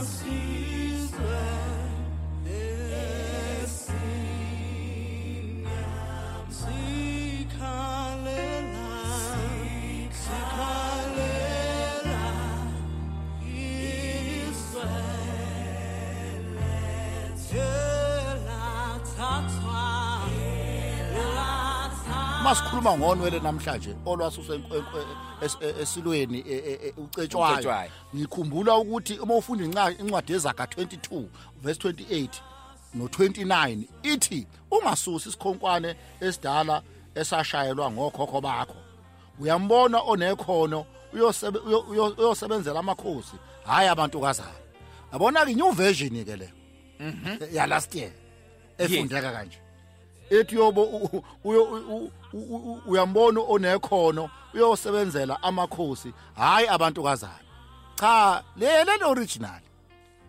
assim. Masikhuluma ngonwele namhlanje olwasuswe esilweni e, e, e, ucetshwayo. Ngikhumbula ukuthi uma ufunda incwadi yezaga 22 verse 28 no29 ithi ungasusi isikhonkwane esidala esashayelwa ngokhokho bakho. Uyambona onekhono uyosebe- uyo- uyo- uyosebenzela amakhosi. Hayi abantukazana. Yabona ke new version ke le ya last year efundeka kanje. Ethi yobo uyambona onekhono uyosebenzela amakhosi. Hayi abantukazana. Cha le le original.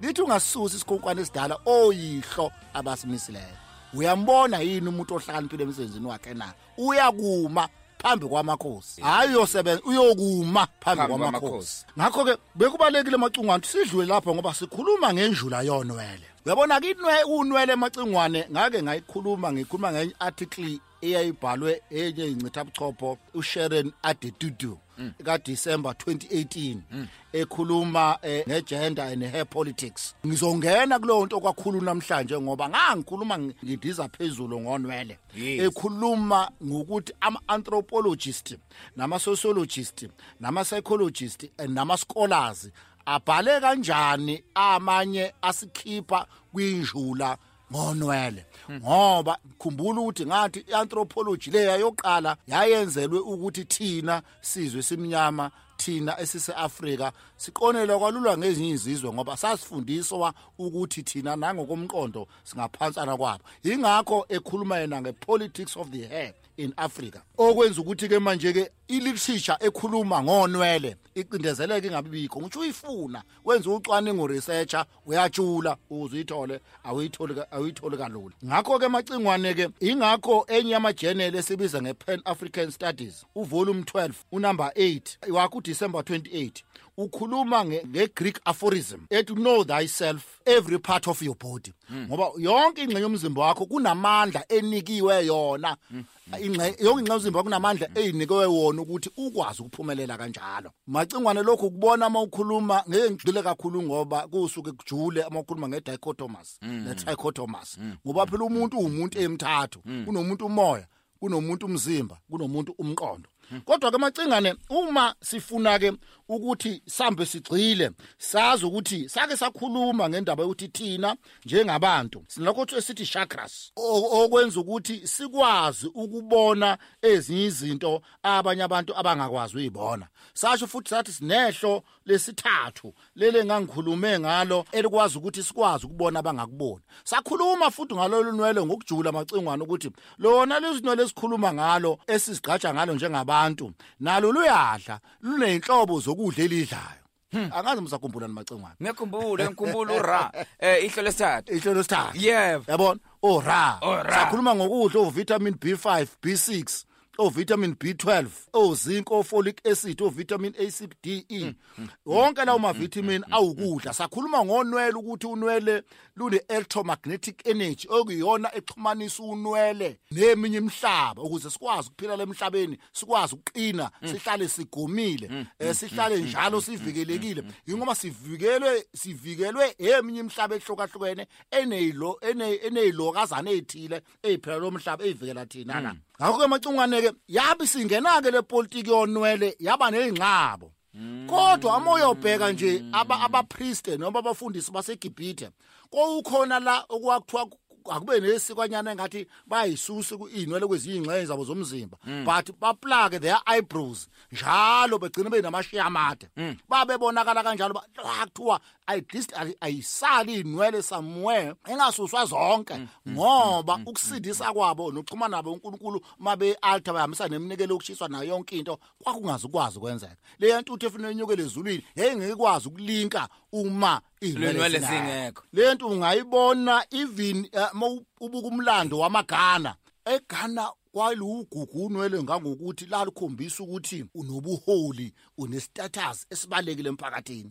Lithi ungasusi isikhonkwane esidala oyihlo abasimisileyo uyambona yini umuntu ohlakaniphile emsebenzini wakhe na? Uyakuma phambi kwamakhosi. Hayi uyosebenza uyokuma phambi kwamakhosi. ngakho ke bekubalekile emacingwane sidlule lapho ngoba sikhuluma ngenjula yonwele. Uyabona ke inwe unwele emacingwane ngake ngayikhuluma ngikhuluma ngenye article eyayibhalwe enye incitha buchopho uSharon Adetutu kaDecember 2018 ekhuluma eh, ngegender and hair politics. Ngizongena kuleyo nto kwakhulu namhlanje ngoba ngangikhuluma ngidiza phezulu ngonwele. Yes. ekhuluma ngokuthi ama-anthropologist nama-sociologist nama-psychologist and nama-scholars abhale kanjani amanye asikhipha kwinjula ngonwele ngoba khumbula ukuthi ngathi i-anthropology leya yoqala yayenzelwe ukuthi thina sizwe simnyama thina esise-afrika siqonelwa kwalulwa ngezinye izizwe ngoba sasifundiswa ukuthi thina nangokomqondo singaphansana kwabo. Yingakho ekhuluma yena nge-politics of the hair in africa. Okwenza ukuthi-ke manje-ke iliterature ekhuluma ngonwele icindezeleke ingabibikho ngisho uyifuna wenza ucwaningo researcher uyajula ukuze uyithole awuyitholi ka- awuyitholi kalula. Ngakho-ke macingwane-ke ingakho enye yamajeneli esibiza nge-pan african studies uvolume 12 unumber 8 wakho udisemba 28 ukhuluma nge- nge-greek aphorism ethi know thyself every part of your body. Ngoba yonke ingxenye yomzimba wakho kunamandla enikiwe yona. Ingxe- yonke ingxenye yomzimba kunamandla eyinikiwe wona ukuthi ukwazi ukuphumelela kanjalo. Macingwane lokhu kubona uma ukhuluma ngeke ngigxile kakhulu ngoba kusuke kujule uma ukhuluma nge-dichotomas ne-trichotomas ngoba phela umuntu uwumuntu emthathu kunomuntu umoya kunomuntu umzimba kunomuntu umqondo. Kodwa ke macingane uma sifuna ke ukuthi sambe sigcile sazi ukuthi sake sakhuluma ngendaba yokuthi thina njengabantu sinalokho esithi chakras o- okwenza ukuthi sikwazi ukubona ezinye izinto abanye abantu abangakwazi uyibona. Sasho futhi sathi sinehlo lesithathu lele ngangikhulume ngalo elikwazi ukuthi sikwazi ukubona abangakuboni. Sakhuluma futhi ngalolu nwele ngokujula macingwane ukuthi lona lezinwele esikhuluma ngalo esizigqaja ngalo njengabantu nalo luyadla luneyinhlobo zokudla elidlayo. Angazi msakhumbula nimacingwane ngiyakhumbula ngikhumbula ura. Eh ihlo lesithathu. Ihlo lesithathu. Yebo. Yabona? Ora Ora. sakhuluma ngokudla ovitamin B5 B6 ovitamin B12 ozinc ofolic acid ovitamin A C D E. Wonke lawo mavitamin awukudla. Sakhuluma ngonwele ukuthi unwele lune electromagnetic energy okuyona exhumanisa unwele neminye imhlaba ukuze sikwazi ukuphila lemhlabeni sikwazi ukuqina sihlale sigomile eh, sihlale njalo sivikelekile. Ingoba sivikelwe sivikelwe eminye imhlaba ehlukahlukene eneyilo ene- eneyilokazana ezithile eziphela lo mhlaba ezivikela thina na? Ngakho ke macungwane ke yabi singena ke le politiki yonwele yaba nezingxabo kodwa uma uyobheka nje aba abapriste noma abafundisi baseGibhithe kokukhona la okwakuthiwa akube nesikwanyana engathi bayisusa inwele kwezinye ingxenye zabo zomzimba but baplake their eyebrows njalo begcina benamashiya amade. Babebonakala kanjalo ba- la kuthiwa at least ay- ayisali inwele somewhere engasuswa zonke ngoba ukusindisa kwabo nokuxhumana nabo uNkulunkulu mabe altar bahambisa neminikelo yokushiswa nayo yonke into kwakungazi ukwazi ukwenzeka. Le nto uthi efuna enyukele ezulwini hey ngeke ikwazi ukulinka uma Ley'nwele inwele zingekho. le nto ungayibona even eh, uma ubuka umlando wamagana eGhana walugugu unwele ngangokuthi lalukhombisa ukuthi unobuholi unestatus esibalekile emphakathini.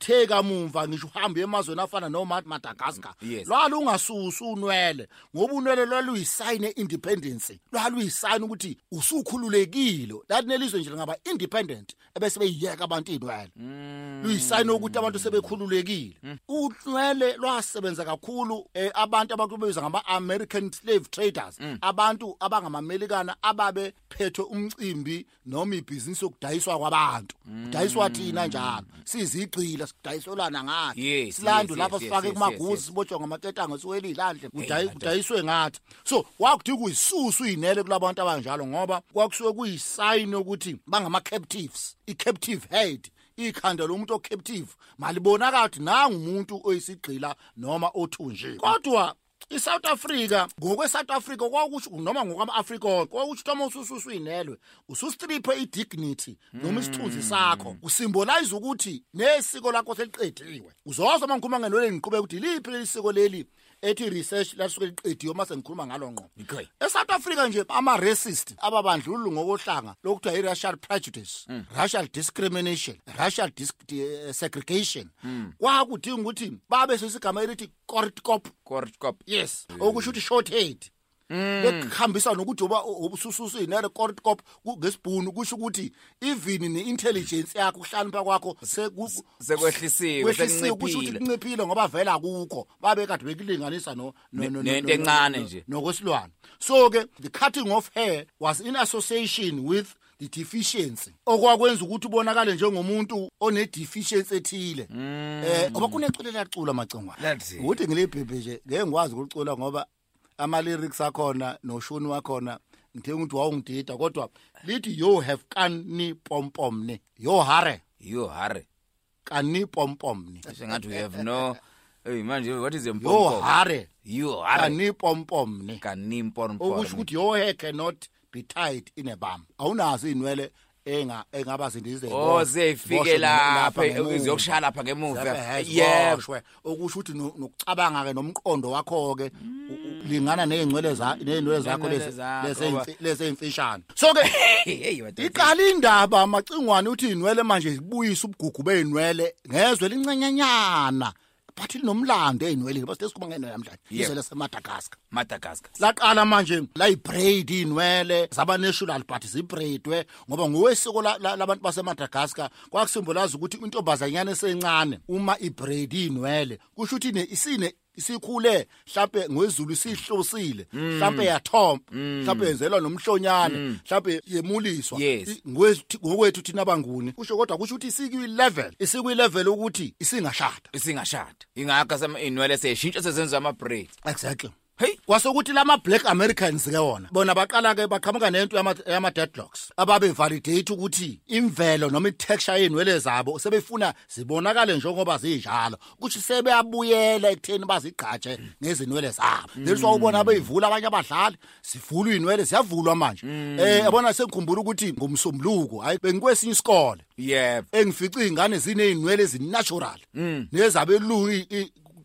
The kamumva ngisho uhambe emazweni afana no Madagascar. Yes. lwalungasusu unwele ngoba unwele lwaluyisayine independence. Lwaluyisayine ukuthi usukhululekile. Lathi nelizwe nje ngaba independent ebese beyiyeka abantu inwele luyisayine ukuthi abantu sebekhululekile. Unwele lwasebenza kakhulu eh, abantu abakubebiza ngama American slave traders. Abantu abangamamelikana ababe phethwe umcimbi noma ibhizinisi yokudayiswa kwabantu. Kudayiswa thina njalo. Sizigqila sidayiselana ngani? Yes, silandu yes, sifake kumaguzi sibotshwa ngamaketanga siwele ilandle kudayiswe ngathi. So wakudika uyisusu uyinele kulabantu abanjalo ngoba kwakusuke kuyisayini ukuthi bangama captives i-captive head ikhanda lomuntu ocaptive malibonakala ukuthi nanga umuntu oyisigqila noma othunjiwe kodwa iSouth Africa ngokweSouth Africa kwakusho noma ngokwama-Afrika wonke kwakusho ukuthi uma usususu uyinelwe usustriphe i-dignity noma isithunzi sakho usymbolize ukuthi nesiko lakho seliqediwe uzozwa uma ngikhuluma ngenwele ngiqhubeka ukuthi liphi leli siko leli ethi research lisuke liqediwe uma sengikhuluma ngalo ngqo. eSouth Africa nje ama-racist ababandlululu ngokohlanga lokuthiwa i-racial prejudice racial discrimination racial dis di- segregation. Kwakudinga ukuthi babe sesigama elithi kortkop Kortkop. yes okusho ukuthi short head bekuhambisa nokuthi uba ubusususu inere kortkop ngesibhunu kusho ukuthi even ne-intelligence yakho ukuhlakanipha kwakho Sekwehlisiwe, kwehlisiwe kusho ukuthi kunciphile ngoba vela kukho babe kade bekulinganisa nento encane nje. nokwesilwane. So ke the cutting of hair was in association with the deficiency. Okwakwenza ukuthi ubonakale njengomuntu one-deficiency ethile. Eh ngoba kuneculo elacula macingwane Lathi. ukuthi ngilibhebhe nje ngeke ngikwazi ukulicula ngoba ama-lyrics akhona noshuni wakhona ngithenga ukuthi wawungidida kodwa lithi yo have kani pompomne yo hare You hare. kani pompomne Sengathi we have no Hey manje what is yo empompo? hare You hare. kani pompomne Kanimpompo. okusho ukuthi your hair cannot be tied in a bum awunazo inwele enga engaba zindize Oh zeyifike lapha izokushaya lapha ngemuva. Yebo. okusho ukuthi no- nokucabanga ke nomqondo wakho ke lingana nezingcwele za nezinwele zakho Ney'nwele lezi zakho, lezi ba- eyimfi- lezi eyimfishane so ke Hey what? iqala indaba amacingwane uthi inwele manje zibuyisa ubugugu beinwele ngezwe lincenyanyana but linomlando einwele bese sikhuluma ngenwele namhlanje Yebo. izwe laseMadagascar Madagascar. laqala manje layibraid inwele zaba natural but zibraidwe ngoba ngowesiko la- la- labantu baseMadagascar kwakusimbolaza ukuthi intombazanyana esencane uma ibraid inwele kusho ukuthi ine- isine isikhule mhlambe ngwezulu sihlosile mhlambe yathomba mhlambe yenzelwa nomhlonyane mhlambe yemuliswa. Ngokwethu thina abanguni kusho kodwa kusho ukuthi isikwi level isikwi level ukuthi isingashada. Isingashada. Ingakho sama inwele seyishintsha sezenza ama braids. exactly. Hey. kwasokuthi lama black americans ke wona. Bona baqala ke baqhamuka nento yama deadlocks ababe validate ukuthi imvelo noma itexture yenwele zabo sebefuna zibonakale njengoba zinjalo. Ukuthi sebeyabuyela ekutheni bazigqatshe ngezinwele zabo. Leli swawubona beyivula abanye abadlali sivulwa inwele ziyavulwa manje. Eh yabona sengikhumbula ukuthi ngomsombuluko hayi bengikwesinye isikole. Yebo. engifica ingane zineinwele ezinatural nezabelungu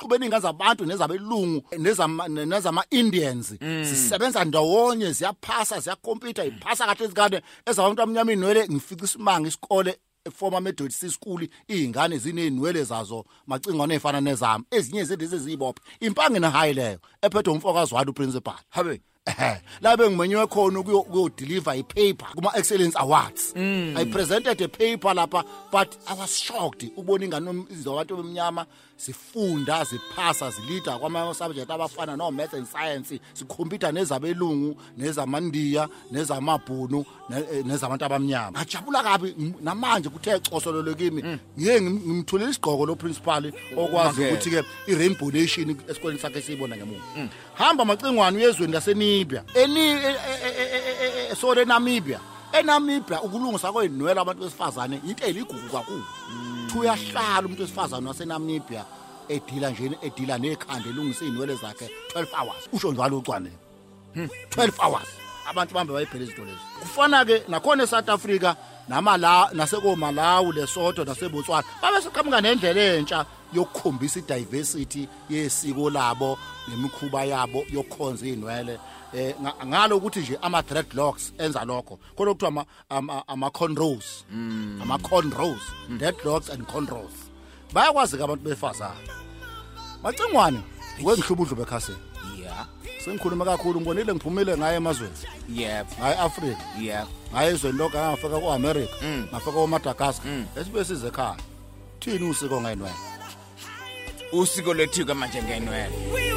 i- i- kuxubene ingane zabantu nezabelungu nezama nezama Indians sisebenza ndawonye ziyaphasa ziyakompita iphasa kahle izingane ezabantu abanyama inwele ngifica isimanga isikole former Methodist school. Izingane zineinwele zazo macingwane efana nezami. Ezinye zedeze zibophe impange na high leyo ephethwe umfokazi walo principal. Habe. ehe. Labe ngimenywe khona ukuyo ukuyodeliver ipaper kuma excellence awards i presented a paper lapha but i was shocked. Ubona ingane zabantu bemnyama sifunda ziphasa zilida kwama subject abafana no maths and science sikhompyutha nezabelungu nezamandiya nezamabhunu ne- eh, nezabantu abamnyama. Ngajabula kabi ng- namanje kuthe cosololo kimi ngiye ngim- ngimthulela isigqoko lo principal okwazi Okay. ukuthi ke i-rainbow nation esikoleni sakhe siyibona ngemuva. Hamba amacingwane uyezweni lasenibia eni e- e- e- e- e- e- sorry enamibia. enamibia ukulungisa kwey'nwele abantu besifazane into eligugu kakhulu. Thi uyahlala umuntu wesifazane wasenamibia edila nje edila nekhanda elungisa iy'nwele zakhe 12 hours. Usho njalo ucwane 12 hours. Abantu bambe bayiphela izinto lezi. Kufana-ke nakhona e-south africa namala nasekomalawu lesotho nasebotswana babe seqhamuka nendlela entsha yokukhombisa i-diversity yesiko labo nemikhuba yabo yokukhonza iy'nwele. Eh nga- ngalo ukuthi nje ama dreadlocks enza lokho. Khona kuthiwa ama ama, cornrows ama cornrows dreadlocks and cornrows bayakwazi ke abantu befazana macingwane wengihlubuhlu bekhasini yeah sengikhuluma kakhulu ngibonile ngiphumile ngaye emazweni. Yep. Ngaye Africa yep. Ngaye ezweni lonke ngafika kuAmerica ngafika kuMadagascar. Esibe size ekhaya. Thini usiko ngenwele usiko lethu ke manje ngenwele We